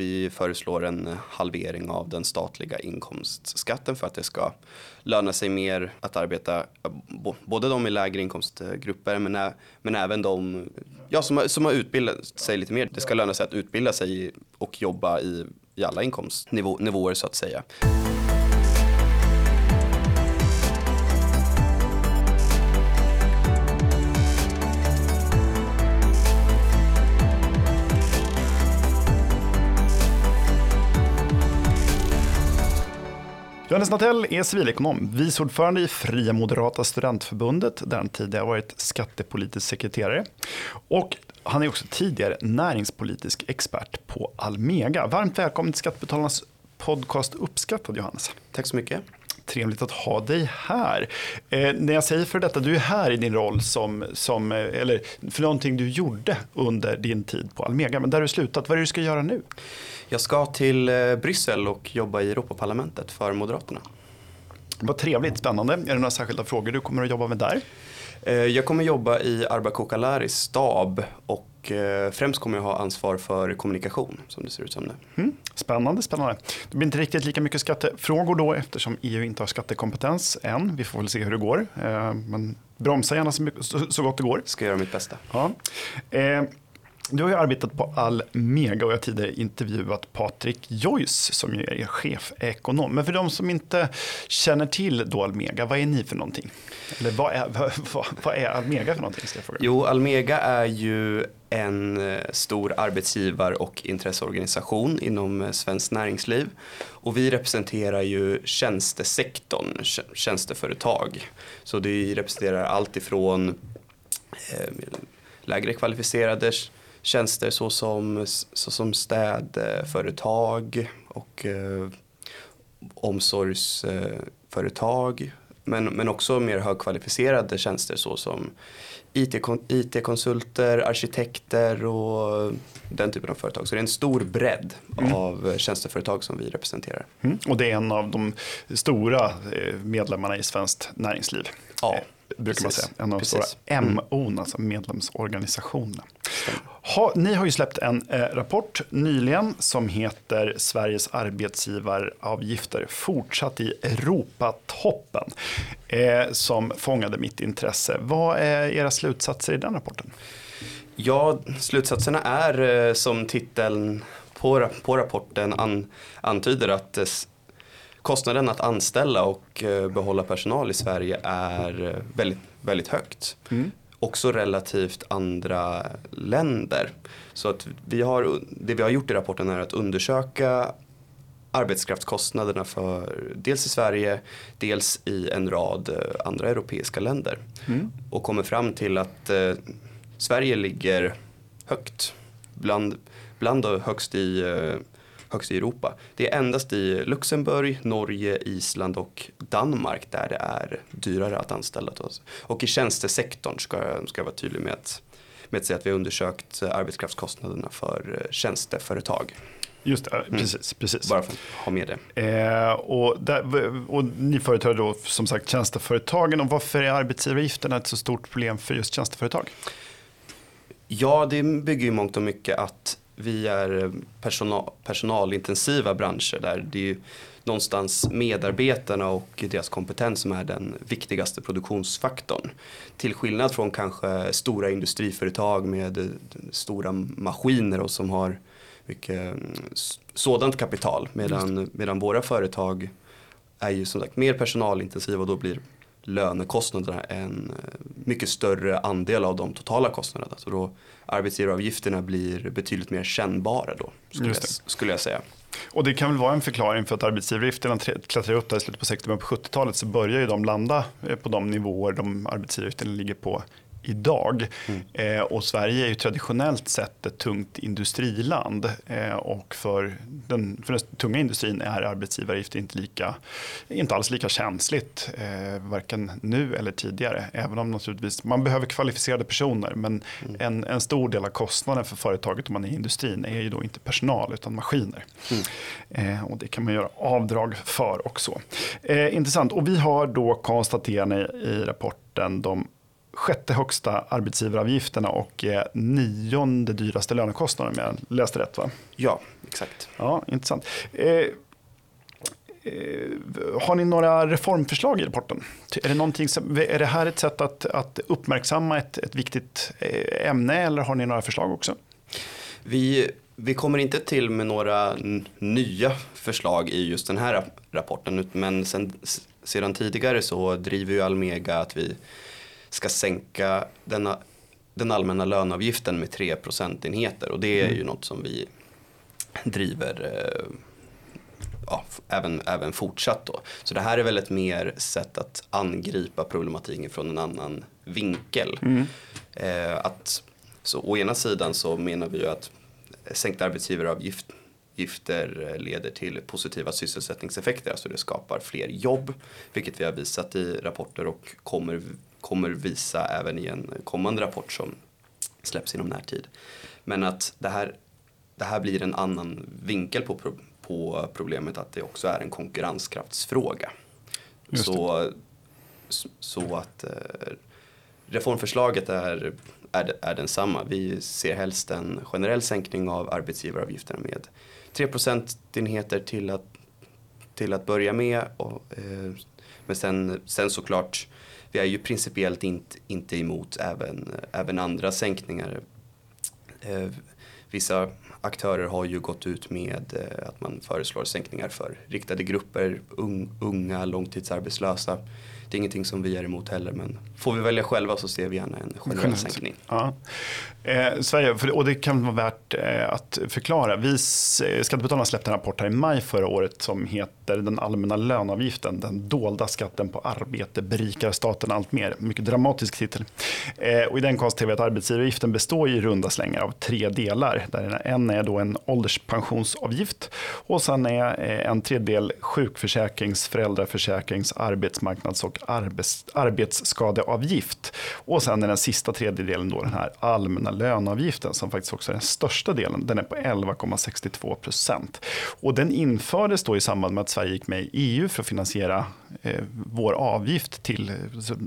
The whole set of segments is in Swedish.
vi föreslår en halvering av den statliga inkomstskatten för att det ska löna sig mer att arbeta. Både de i lägre inkomstgrupper men, men även de ja, som, har, som har utbildat sig lite mer. Det ska löna sig att utbilda sig och jobba i, i alla inkomstnivåer så att säga. Johannes Natell är civilekonom, vice ordförande i Fria Moderata Studentförbundet där han tidigare varit skattepolitisk sekreterare. Och han är också tidigare näringspolitisk expert på Almega. Varmt välkommen till Skattebetalarnas podcast Uppskattad Johannes. Tack så mycket. Trevligt att ha dig här. Eh, när jag säger för detta, du är här i din roll som, som, eh, eller för någonting du gjorde under din tid på Almega. Men där har du slutat, vad är det du ska göra nu? Jag ska till eh, Bryssel och jobba i Europaparlamentet för Moderaterna. Vad trevligt, spännande. Är det några särskilda frågor du kommer att jobba med där? Eh, jag kommer jobba i Arba Kokalaris stab och eh, främst kommer jag ha ansvar för kommunikation som det ser ut som nu. Mm, spännande, spännande. Det blir inte riktigt lika mycket skattefrågor då eftersom EU inte har skattekompetens än. Vi får väl se hur det går. Men bromsa gärna så, gott det går. Ska göra mitt bästa. Ja. Du har ju arbetat på Almega och jag har tidigare intervjuat Patrik Joyce som ju är chefekonom. Men för de som inte känner till då Almega, vad är ni för någonting? Eller vad är, vad, vad är Almega för någonting? Ska jag fråga. Jo, Almega är ju en eh, stor arbetsgivar och intresseorganisation inom eh, svenskt näringsliv. Och vi representerar ju tjänstesektorn, tjänsteföretag. Så vi representerar allt ifrån eh, lägre kvalificerade tjänster såsom, såsom städföretag och eh, omsorgsföretag. Men, men också mer högkvalificerade tjänster såsom IT-konsulter, arkitekter och den typen av företag. Så det är en stor bredd mm. av tjänsteföretag som vi representerar. Mm. Och det är en av de stora eh, medlemmarna i svenskt näringsliv. Ja, eh, brukar man säga. En av de stora MO, mm. alltså medlemsorganisationerna. Ha, ni har ju släppt en eh, rapport nyligen som heter Sveriges arbetsgivaravgifter fortsatt i Europatoppen. Eh, som fångade mitt intresse. Vad är era slutsatser i den rapporten? Ja, slutsatserna är eh, som titeln på, på rapporten an, antyder att eh, kostnaden att anställa och eh, behålla personal i Sverige är eh, väldigt, väldigt högt. Mm också relativt andra länder. Så att vi har, det vi har gjort i rapporten är att undersöka arbetskraftskostnaderna för dels i Sverige, dels i en rad eh, andra europeiska länder. Mm. Och kommer fram till att eh, Sverige ligger högt, bland, bland högst i eh, högst i Europa. Det är endast i Luxemburg, Norge, Island och Danmark där det är dyrare att anställa. Och i tjänstesektorn ska jag, ska jag vara tydlig med att, med att säga att vi har undersökt arbetskraftskostnaderna för eh, tjänsteföretag. Just det, mm. precis, precis. Bara för att ha med det. Eh, och, där, och ni företräder då som sagt tjänsteföretagen. Och varför är arbetsgivaravgifterna ett så stort problem för just tjänsteföretag? Ja, det bygger ju mångt och mycket att vi är personal, personalintensiva branscher där det är någonstans medarbetarna och deras kompetens som är den viktigaste produktionsfaktorn. Till skillnad från kanske stora industriföretag med stora maskiner och som har mycket mm, sådant kapital medan, medan våra företag är ju som sagt mer personalintensiva och då blir lönekostnaderna en eh, mycket större andel av de totala kostnaderna. Så då arbetsgivaravgifterna blir betydligt mer kännbara då, skulle, jag, skulle jag säga. Och det kan väl vara en förklaring för att arbetsgivaravgifterna klättrar upp där i slutet på 60 talet på 70-talet så börjar ju de landa eh, på de nivåer de arbetsgivaravgifterna ligger på idag. Mm. Eh, och Sverige är ju traditionellt sett ett tungt industriland. Eh, och för den, för den tunga industrin är arbetsgivaravgifter inte, lika, inte alls lika känsligt. Eh, varken nu eller tidigare. Även om naturligtvis man behöver kvalificerade personer. Men mm. en, en stor del av kostnaden för företaget om man är i industrin är ju då inte personal utan maskiner. Mm. Och det kan man göra avdrag för också. Eh, intressant. Och vi har då konstaterat i rapporten de sjätte högsta arbetsgivaravgifterna och eh, nionde dyraste lönekostnaden om jag läste rätt va? Ja, exakt. Ja, intressant. Eh, eh, har ni några reformförslag i rapporten? Är det, någonting som, är det här ett sätt att, att uppmärksamma ett, ett viktigt eh, ämne eller har ni några förslag också? Vi, vi kommer inte till med några nya förslag i just den här rapporten men sen, sedan tidigare så driver ju Almega att vi ska sänka denna, den allmänna löneavgiften med 3 procentenheter och det är mm. ju något som vi driver eh, ja, även, även fortsatt då. Så det här är väl ett mer sätt att angripa problematiken från en annan vinkel. Mm. Eh, att, så å ena sidan så menar vi ju att sänkta arbetsgivaravgifter leder till positiva sysselsättningseffekter, alltså det skapar fler jobb, vilket vi har visat i rapporter och kommer kommer visa även i en kommande rapport som släpps inom närtid. Men att det här, det här blir en annan vinkel på, på problemet att det också är en konkurrenskraftsfråga. Så, så att eh, reformförslaget är, är, är densamma. Vi ser helst en generell sänkning av arbetsgivaravgifterna med 3 procentenheter till att, till att börja med. Och, eh, men sen, sen såklart vi är ju principiellt inte, inte emot även, även andra sänkningar. Eh, vissa aktörer har ju gått ut med eh, att man föreslår sänkningar för riktade grupper, unga, långtidsarbetslösa det är ingenting som vi är emot heller men får vi välja själva så ser vi gärna en generell sänkning. Ja. Eh, Sverige, för, och det kan vara värt eh, att förklara. Vi, eh, Skattebetalarna släppte en rapport här i maj förra året som heter Den allmänna löneavgiften, den dolda skatten på arbete berikar staten allt mer. Mycket dramatisk titel. Eh, och I den konstaterar vi att arbetsgivaravgiften består i runda slängar av tre delar. Där en är då en ålderspensionsavgift och sen är eh, en tredjedel sjukförsäkrings, föräldraförsäkrings, arbetsmarknads och arbets, arbetsskadeavgift. Och sen är den sista tredjedelen då den här allmänna löneavgiften som faktiskt också är den största delen. Den är på 11,62 procent. Och den infördes då i samband med att Sverige gick med i EU för att finansiera eh, vår avgift till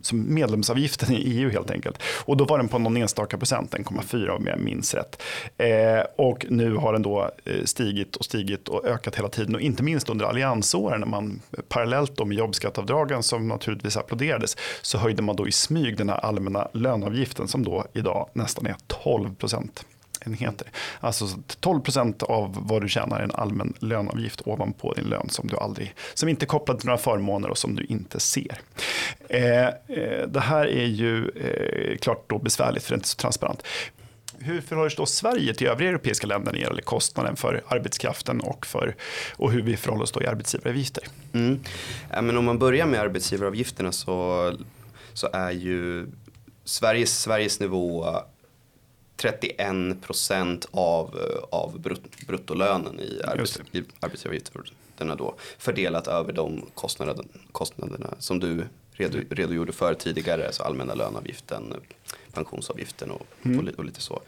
som medlemsavgiften i EU helt enkelt. Och då var den på någon enstaka procent, 1,4 om jag minns rätt. Eh, och nu har den då eh, stigit och stigit och ökat hela tiden och inte minst under alliansåren när man eh, parallellt med jobbskatteavdragen som naturligtvis applåderades så höjde man då i smyg den här allmänna löneavgiften som då idag nästan är 12 procent enheter. Alltså 12 procent av vad du tjänar är en allmän löneavgift ovanpå din lön som du aldrig, som inte är kopplad till några förmåner och som du inte ser. Eh, eh, det här är ju eh, klart då besvärligt för det är inte så transparent. Hur förhåller sig då Sverige till övriga europeiska länder när det gäller kostnaden för arbetskraften och, för, och hur vi förhåller oss då i arbetsgivaravgifter? Mm. Ja, men om man börjar med arbetsgivaravgifterna så, så är ju Sveriges, Sveriges nivå 31 procent av, av brut, bruttolönen i, arbets, i arbetsgivaravgifterna då fördelat över de kostnaderna, kostnaderna som du redogjorde för tidigare, alltså allmänna löneavgiften, pensionsavgiften och, mm. och, lite så.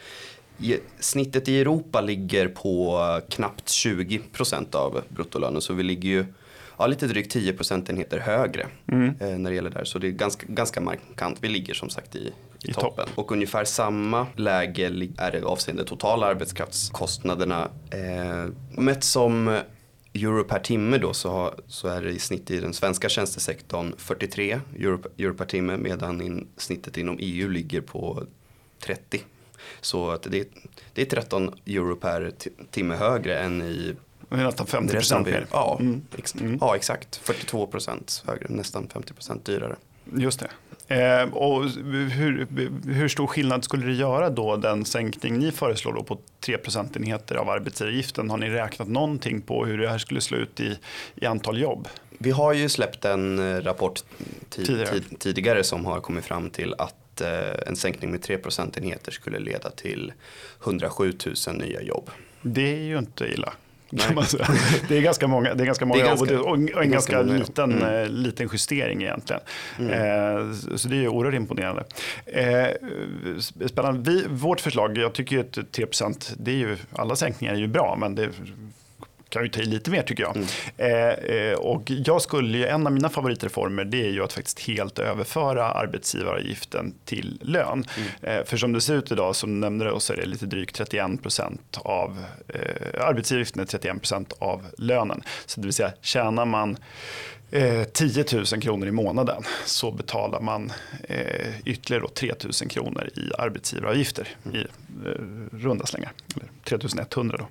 Snittet i Europa ligger på knappt 20 procent av bruttolönen så vi ligger ju ja, lite drygt 10 procentenheter högre mm. eh, när det gäller där. Så det är ganska, ganska markant. Vi ligger som sagt i, i, I toppen. toppen. Och ungefär samma läge är det avseende totala arbetskraftskostnaderna. Eh, mätt som euro per timme då så, har, så är det i snitt i den svenska tjänstesektorn 43 euro, euro per timme medan in, snittet inom EU ligger på 30. Så att det, det är 13 euro per timme högre än i nästan 50 procent mer. Ja, mm. Ex mm. ja, exakt. 42 procent högre, nästan 50 procent dyrare. Just det. Eh, och hur, hur, stor skillnad skulle det göra då den sänkning ni föreslår då på 3 procentenheter av arbetsgivaravgiften? Har ni räknat någonting på hur det här skulle slå ut i, i antal jobb? Vi har ju släppt en eh, rapport tidigare. tidigare som har kommit fram till att eh, en sänkning med 3 procentenheter skulle leda till 107 000 nya jobb. Det är ju inte illa. Kan man säga. Det är ganska många, det är ganska många ganska, och, en ganska, ganska liten, mm. Eh, liten justering egentligen. Mm. Eh, så det är oerhört imponerande. Eh, spännande. Vi, vårt förslag, jag tycker att 3 det är ju, alla sänkningar är ju bra, men det kan ju ta i lite mer tycker jag. Mm. Eh, och jag skulle, en av mina favoritreformer det är ju att faktiskt helt överföra arbetsgivaravgiften till lön. Mm. Eh, för som det ser ut idag, som du nämnde, så är det lite drygt 31 procent av eh, arbetsgivaravgiften är 31 procent av lönen. Så det vill säga tjänar man 10 eh, 000 kronor i månaden så betalar man eh, ytterligare då 3 000 kronor i arbetsgivaravgifter i eh, runda slängar. Eller 3 100 då.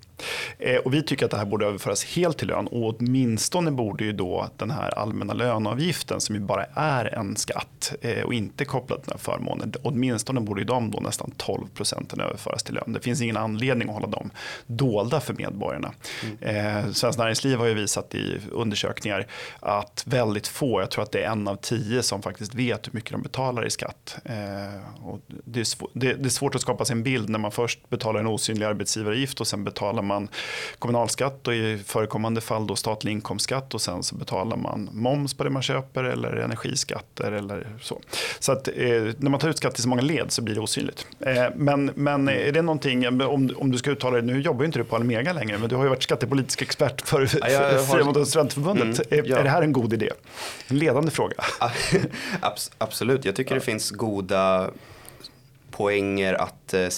Eh, och vi tycker att det här borde överföras helt till lön och åtminstone borde ju då den här allmänna löneavgiften som ju bara är en skatt eh, och inte kopplad till några förmåner. Åtminstone borde ju de då nästan 12 procenten överföras till lön. Det finns ingen anledning att hålla dem dolda för medborgarna. Mm. Eh, Svenskt Näringsliv har ju visat i undersökningar att väldigt få, jag tror att det är en av tio som faktiskt vet hur mycket de betalar i skatt. Eh, och det, är det, det är svårt att skapa sig en bild när man först betalar en osynlig arbetsgivaravgift och sen betalar man kommunalskatt och i förekommande fall då statlig inkomstskatt och sen så betalar man moms på det man köper eller energiskatter eller så. Så att eh, när man tar ut skatt i så många led så blir det osynligt. Eh, men, men är det någonting, om, om du ska uttala dig, nu jobbar inte du på Almega längre, men du har ju varit skattepolitisk expert för ja, Fria har... studentförbundet. Mm, ja. Är det här en god idé? En ledande fråga. Absolut, jag tycker det finns goda poänger att eh,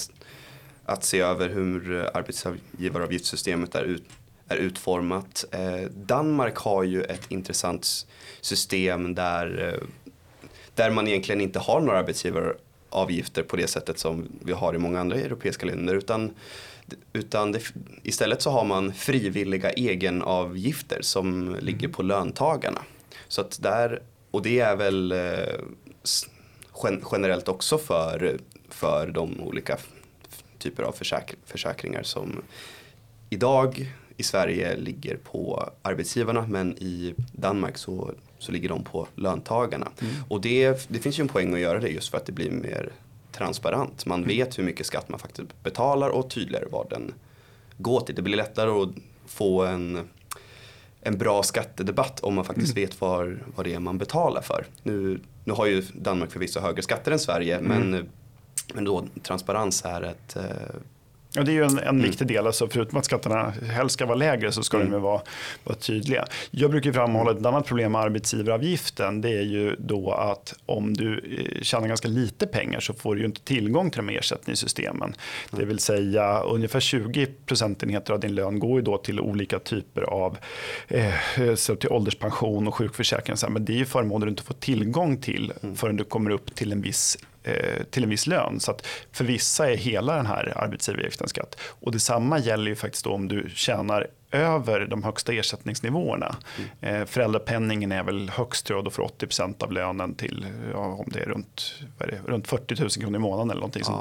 att se över hur arbetsgivaravgiftssystemet är, ut, är utformat. Eh, Danmark har ju ett intressant system där, eh, där man egentligen inte har några arbetsgivaravgifter på det sättet som vi har i många andra europeiska länder. Utan, utan det, istället så har man frivilliga egenavgifter som mm. ligger på löntagarna. Så att där, och det är väl eh, generellt också för, för de olika typer av försäk försäkringar som idag i Sverige ligger på arbetsgivarna men i Danmark så, så ligger de på löntagarna. Mm. Och det, det finns ju en poäng att göra det just för att det blir mer transparent. Man mm. vet hur mycket skatt man faktiskt betalar och tydligare vad den går till. Det blir lättare att få en, en bra skattedebatt om man faktiskt mm. vet var, vad det är man betalar för. Nu, nu har ju Danmark förvisso högre skatter än Sverige mm. men men då transparens är ett eh, Ja, det är ju en, en mm. viktig del. Alltså förutom att skatterna helst ska vara lägre så ska mm. de vara, vara tydliga. Jag brukar framhålla ett annat problem med arbetsgivaravgiften. Det är ju då att om du eh, tjänar ganska lite pengar så får du ju inte tillgång till de här ersättningssystemen. Mm. Det vill säga ungefär 20 procentenheter av din lön går ju då till olika typer av eh, så till ålderspension och sjukförsäkring. Men det är ju förmåner du inte får tillgång till mm. förrän du kommer upp till en viss Eh, till en viss lön. Så att för vissa är hela den här arbetsgivaravgiften skatt. Och detsamma gäller ju faktiskt om du tjänar över de högsta ersättningsnivåerna. Mm. Eh, föräldrapenningen är väl högst tror jag, då för 80% av lönen till ja, om det är runt, är det, runt 40 000 kronor i månaden eller någonting ja, sånt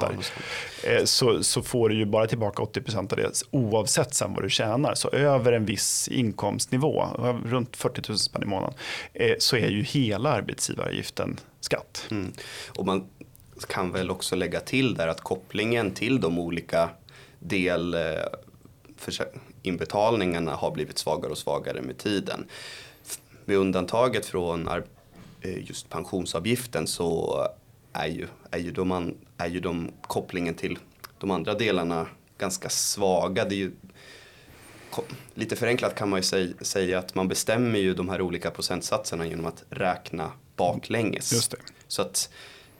där. Eh, så, så får du ju bara tillbaka 80% av det oavsett sen vad du tjänar. Så över en viss inkomstnivå, runt 40 000 spänn i månaden, eh, så är ju hela arbetsgivaravgiften skatt. Mm. Och man kan väl också lägga till där att kopplingen till de olika del eh, har blivit svagare och svagare med tiden. Med undantaget från eh, just pensionsavgiften så är ju, är ju, de, är ju de kopplingen till de andra delarna ganska svaga. Det är ju, lite förenklat kan man ju säga, att man bestämmer ju de här olika procentsatserna genom att räkna baklänges. Så att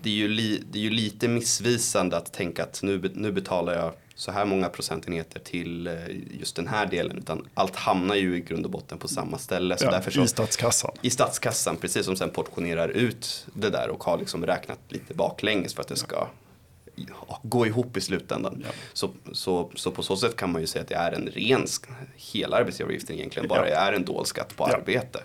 det är, ju li, det är ju lite missvisande att tänka att nu, nu betalar jag så här många procentenheter till eh, just den här delen. Utan allt hamnar ju i grund och botten på samma ställe. Så ja, därför så, I statskassan. I statskassan, precis som sen portionerar ut det där och har liksom räknat lite baklänges för att det ska gå ihop i slutändan. Ja. Så, så, så på så sätt kan man ju säga att det är en ren, hela arbetsgivaravgiften egentligen bara ja. är en dold skatt på arbete.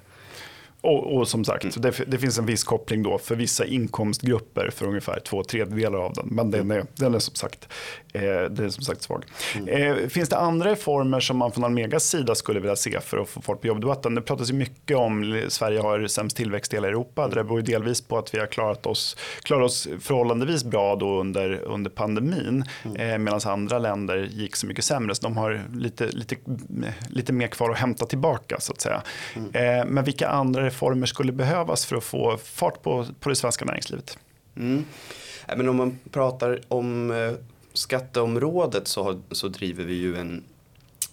Och, och, som sagt, mm. det, det, finns en viss koppling då för vissa inkomstgrupper för ungefär två tredjedelar av den. Men den är, den är, som, sagt, eh, den är som sagt svag. Mm. Eh, finns det andra reformer som man från Almegas sida skulle vilja se för att få fart på jobbdebatten? Det pratas ju mycket om Sverige har sämst tillväxt i hela Europa. Mm. Det beror ju delvis på att vi har klarat oss, klarat oss förhållandevis bra då under, under pandemin. Mm. Eh, Medan andra länder gick så mycket sämre. Så de har lite, lite, lite mer kvar att hämta tillbaka så att säga. Mm. Eh, men vilka andra reformer skulle behövas för att få fart på, på det svenska näringslivet? Mm. Äh, men om man pratar om eh, skatteområdet så, så driver vi ju en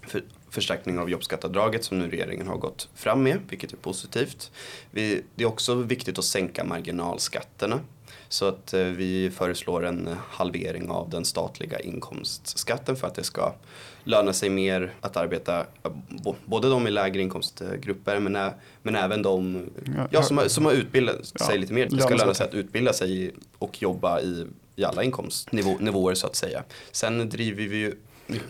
för förstärkning av jobbskatteavdraget som nu regeringen har gått fram med, vilket är positivt. Vi, det är också viktigt att sänka marginalskatterna. Så att eh, vi föreslår en halvering av den statliga inkomstskatten för att det ska löna sig mer att arbeta, både de i lägre inkomstgrupper men, men även de ja, som, har, som har utbildat sig ja, lite mer. Det ska löna sig att utbilda sig och jobba i, i alla inkomstnivåer så att säga. Sen driver vi ju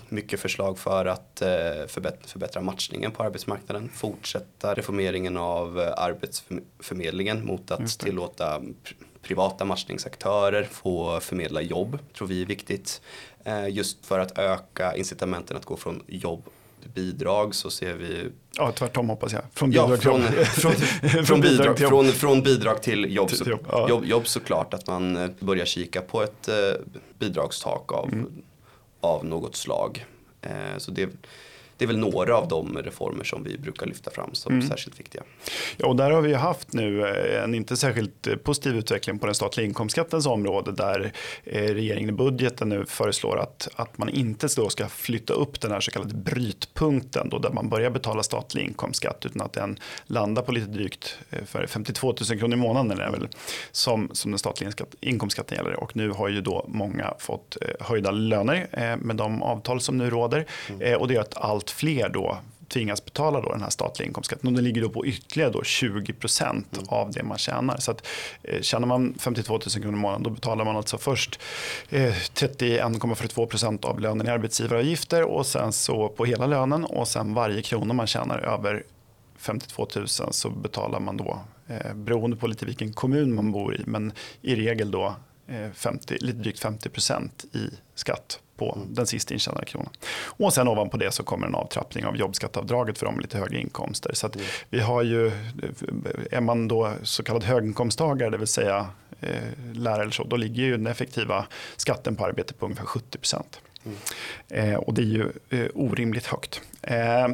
mycket förslag för att eh, förbättra matchningen på arbetsmarknaden. Fortsätta reformeringen av eh, arbetsförmedlingen mot att tillåta privata matchningsaktörer få förmedla jobb, tror vi är viktigt. Eh, just för att öka incitamenten att gå från jobb till bidrag så ser vi Ja, tvärtom hoppas jag. Från bidrag, ja, från, från, från, från, bidrag, till från, från bidrag till jobb, till jobb, ja. jobb, jobb såklart. Att man börjar kika på ett bidragstak av mm av något slag. Eh, så det, det är väl några av de reformer som vi brukar lyfta fram som mm. särskilt viktiga. Ja, och där har vi haft nu eh, en inte särskilt eh, positiv utveckling på den statliga inkomstskattens område där eh, regeringen i budgeten nu föreslår att, att man inte då ska flytta upp den här så kallade brytpunkten då där man börjar betala statlig inkomstskatt utan att den landar på lite drygt för 52 000 kronor i månaden är väl som, som den statliga inkomstskatten gäller. Och nu har ju då många fått höjda löner med de avtal som nu råder mm. och det gör att allt allt fler då tvingas betala då den här statliga inkomstskatten. Och den ligger då på ytterligare då 20 procent mm. av det man tjänar. Så att, eh, tjänar man 52 000 kronor i månaden då betalar man alltså först eh, 31,42 procent av lönen i arbetsgivaravgifter och sen så på hela lönen och sen varje krona man tjänar över 52 000 så betalar man då eh, beroende på lite vilken kommun man bor i men i regel då 50, eh, lite drygt 50 procent i skatt på mm. den sista intjänade kronan. Och sen ovanpå det så kommer en avtrappning av jobbskatteavdraget för de med lite högre inkomster. Så mm. vi har ju, är man då så kallad höginkomsttagare, det vill säga eh, lärare eller så, då ligger ju den effektiva skatten på arbete på ungefär 70 procent. Mm. Eh, och det är ju eh, orimligt högt. Eh, eh,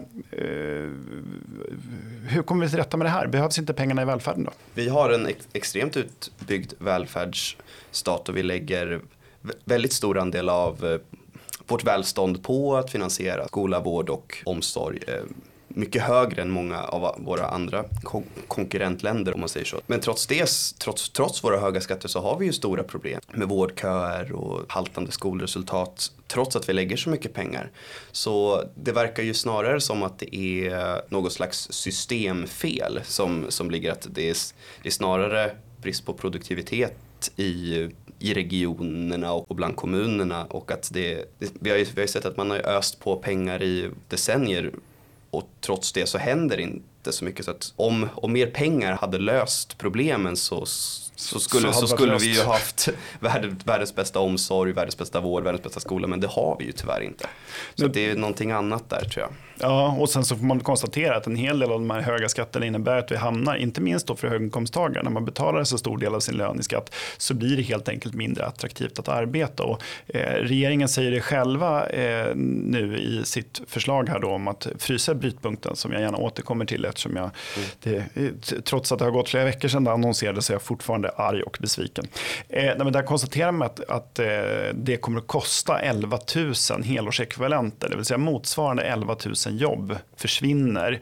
hur kommer vi till rätta med det här? Behövs inte pengarna i välfärden då? Vi har en ex extremt utbyggd välfärdsstat och vi lägger väldigt stor andel av eh, vårt välstånd på att finansiera skola, vård och omsorg. Eh, mycket högre än många av våra andra kon konkurrentländer om man säger så. Men trots det, trots, trots våra höga skatter så har vi ju stora problem med vårdköer och haltande skolresultat trots att vi lägger så mycket pengar. Så det verkar ju snarare som att det är något slags systemfel som, som ligger att det är, det är snarare brist på produktivitet i i regionerna och bland kommunerna och att det, det vi, har ju, vi har ju sett att man har öst på pengar i decennier och trots det så händer inte så mycket. Så att om, om mer pengar hade löst problemen så, så skulle, så, så skulle vi ju haft världens, världens bästa omsorg, världens bästa vård, världens bästa skola men det har vi ju tyvärr inte. Så det är någonting annat där tror jag. Ja, och sen så får man konstatera att en hel del av de här höga skatterna innebär att vi hamnar, inte minst då för höginkomsttagare, när man betalar en så stor del av sin lön i skatt så blir det helt enkelt mindre attraktivt att arbeta. Och, eh, regeringen säger det själva eh, nu i sitt förslag här då om att frysa brytpunkten som jag gärna återkommer till eftersom jag, mm. det, eh, trots att det har gått flera veckor sedan det annonserades så är jag fortfarande arg och besviken. Eh, men där konstaterar man att, att eh, det kommer att kosta 11 000 helårsekvivalenter, det vill säga motsvarande 11 000 jobb försvinner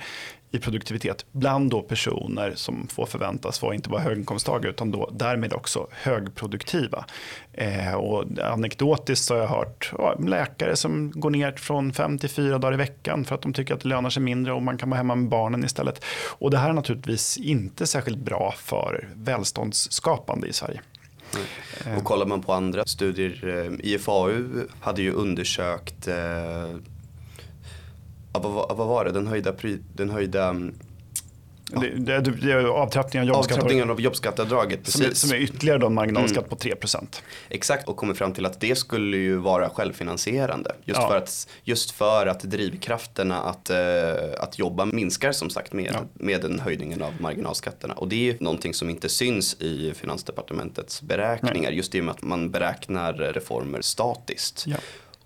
i produktivitet bland då personer som får förväntas vara inte bara höginkomsttagare utan då därmed också högproduktiva. Eh, och anekdotiskt så har jag hört ja, läkare som går ner från fem till fyra dagar i veckan för att de tycker att det lönar sig mindre och man kan vara hemma med barnen istället. Och det här är naturligtvis inte särskilt bra för välståndsskapande i Sverige. Mm. Och kollar man på andra studier, eh, IFAU hade ju undersökt eh, vad, vad var det, den höjda, den höjda mm, Ja. Det, det, det är avtrappningen av. Avtrappningen av jobbskatteavdraget, precis. Som är, som är ytterligare då en marginalskatt mm. på 3% Exakt, och kommer fram till att det skulle ju vara självfinansierande. Just, ja. för, att, just för att drivkrafterna att, uh, att jobba minskar som sagt med, ja. med den höjningen av marginalskatterna. Och det är ju någonting som inte syns i Finansdepartementets beräkningar. Nej. Just i och med att man beräknar reformer statiskt.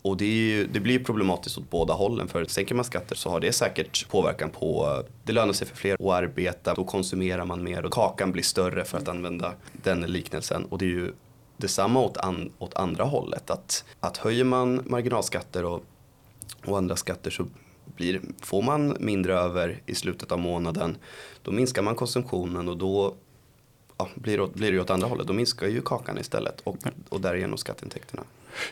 Och det, ju, det, blir problematiskt åt båda hållen för sänker man skatter så har det säkert påverkan på, det lönar sig för fler att arbeta, då konsumerar man mer och kakan blir större för att använda den liknelsen. Och det är ju detsamma åt, an, åt andra hållet, att, att höjer man marginalskatter och, och andra skatter så blir, får man mindre över i slutet av månaden då minskar man konsumtionen och då ja, blir, det, blir det åt andra hållet. Då minskar ju kakan istället och, och därigenom skatteintäkterna.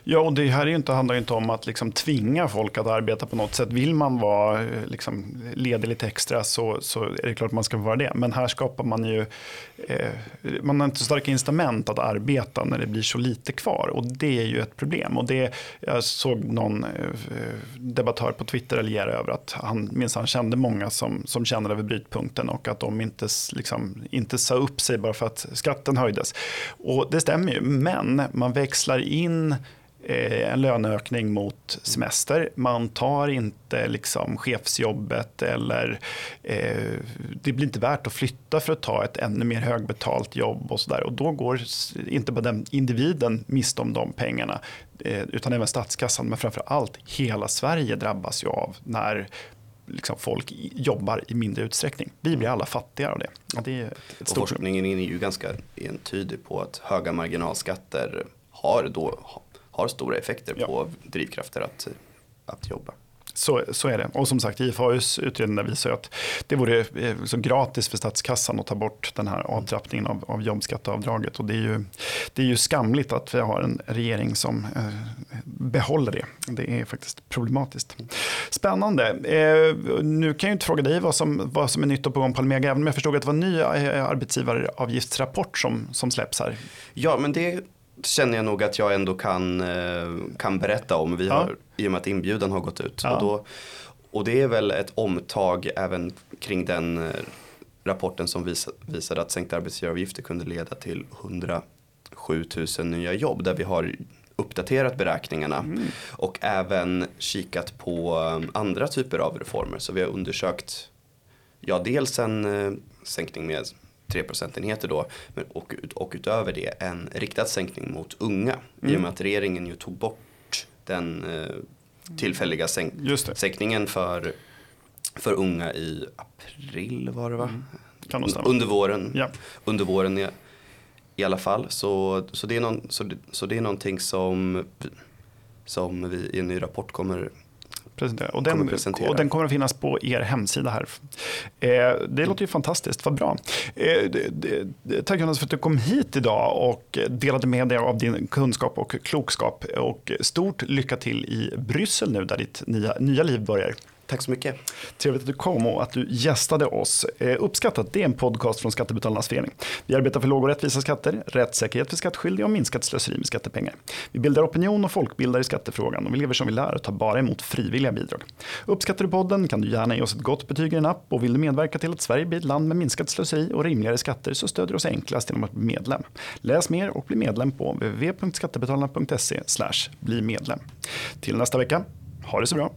Ja, och det här är inte, handlar ju inte om att liksom tvinga folk att arbeta på något sätt. Vill man vara eh, liksom, ledig lite extra så, så är det klart man ska vara det. Men här skapar man ju, eh, man har inte så starka incitament att arbeta när det blir så lite kvar. Och det är ju ett problem. Och det, jag såg någon eh, debattör på Twitter raljera över att han minsann kände många som, som känner över brytpunkten och att de inte, liksom, inte sa upp sig bara för att skatten höjdes. Och det stämmer ju, men man växlar in en löneökning mot semester. Man tar inte liksom chefsjobbet eller eh, det blir inte värt att flytta för att ta ett ännu mer högbetalt jobb och sådär. Och då går inte bara den individen miste om de pengarna eh, utan även statskassan. Men framför allt hela Sverige drabbas ju av när liksom folk jobbar i mindre utsträckning. Vi blir alla fattigare av det. det är ett stort forskningen är ju ganska entydig på att höga marginalskatter har då har stora effekter ja. på drivkrafter att, att jobba. Så, så är det. Och som sagt, IFAUs utredning visar att det vore eh, så gratis för statskassan att ta bort den här avtrappningen av, av jobbskatteavdraget. Och det är, ju, det är ju skamligt att vi har en regering som eh, behåller det. Det är faktiskt problematiskt. Spännande. Eh, nu kan jag inte fråga dig vad som, vad som är nytt och på gång på Almega, även om jag förstod att det var en ny eh, arbetsgivaravgiftsrapport som, som släpps här. Ja, men det känner jag nog att jag ändå kan, eh, kan berätta om. Vi har, ja. I och med att inbjudan har gått ut. Ja. Och, då, och det är väl ett omtag även kring den eh, rapporten som visade att sänkta arbetsgivaravgifter kunde leda till 107 000 nya jobb. Där vi har uppdaterat beräkningarna mm. och även kikat på eh, andra typer av reformer. Så vi har undersökt ja, dels en sänkning med 3 procentenheter då. Och, och utöver det en riktad sänkning mot unga. Mm. I och med mm. att regeringen ju tog bort den eh, tillfälliga sänk sänkningen för, för unga i april var det va? Mm. Under våren. Ja. Under våren i, i alla fall. Så, så, det är någon, så, det, så det är någonting som, som vi i en ny rapport kommer presentera. Och den, kommer och den kommer att finnas på er hemsida här. Eh, det låter ju fantastiskt, vad bra. Eh, tack Jonas för att du kom hit idag och delade med dig av din kunskap och klokskap. Och stort lycka till i Bryssel nu där ditt nya, nya liv börjar. Tack så mycket. Trevligt att du kom och att du gästade oss. Eh, uppskattat, det är en podcast från Skattebetalarnas förening. Vi arbetar för låga och rättvisa skatter, rättssäkerhet för skattskyldiga och minskat slöseri med skattepengar. Vi bildar opinion och folkbildar i skattefrågan och vi lever som vi lär och tar bara emot frivilliga bidrag. Uppskattar du podden kan du gärna ge oss ett gott betyg i en app och vill du medverka till att Sverige blir ett land med minskat slöseri och rimligare skatter så stödjer du oss enklast genom att bli medlem. Läs mer och bli medlem på www.skattebetalarna.se bli medlem. Till nästa vecka, ha det så bra.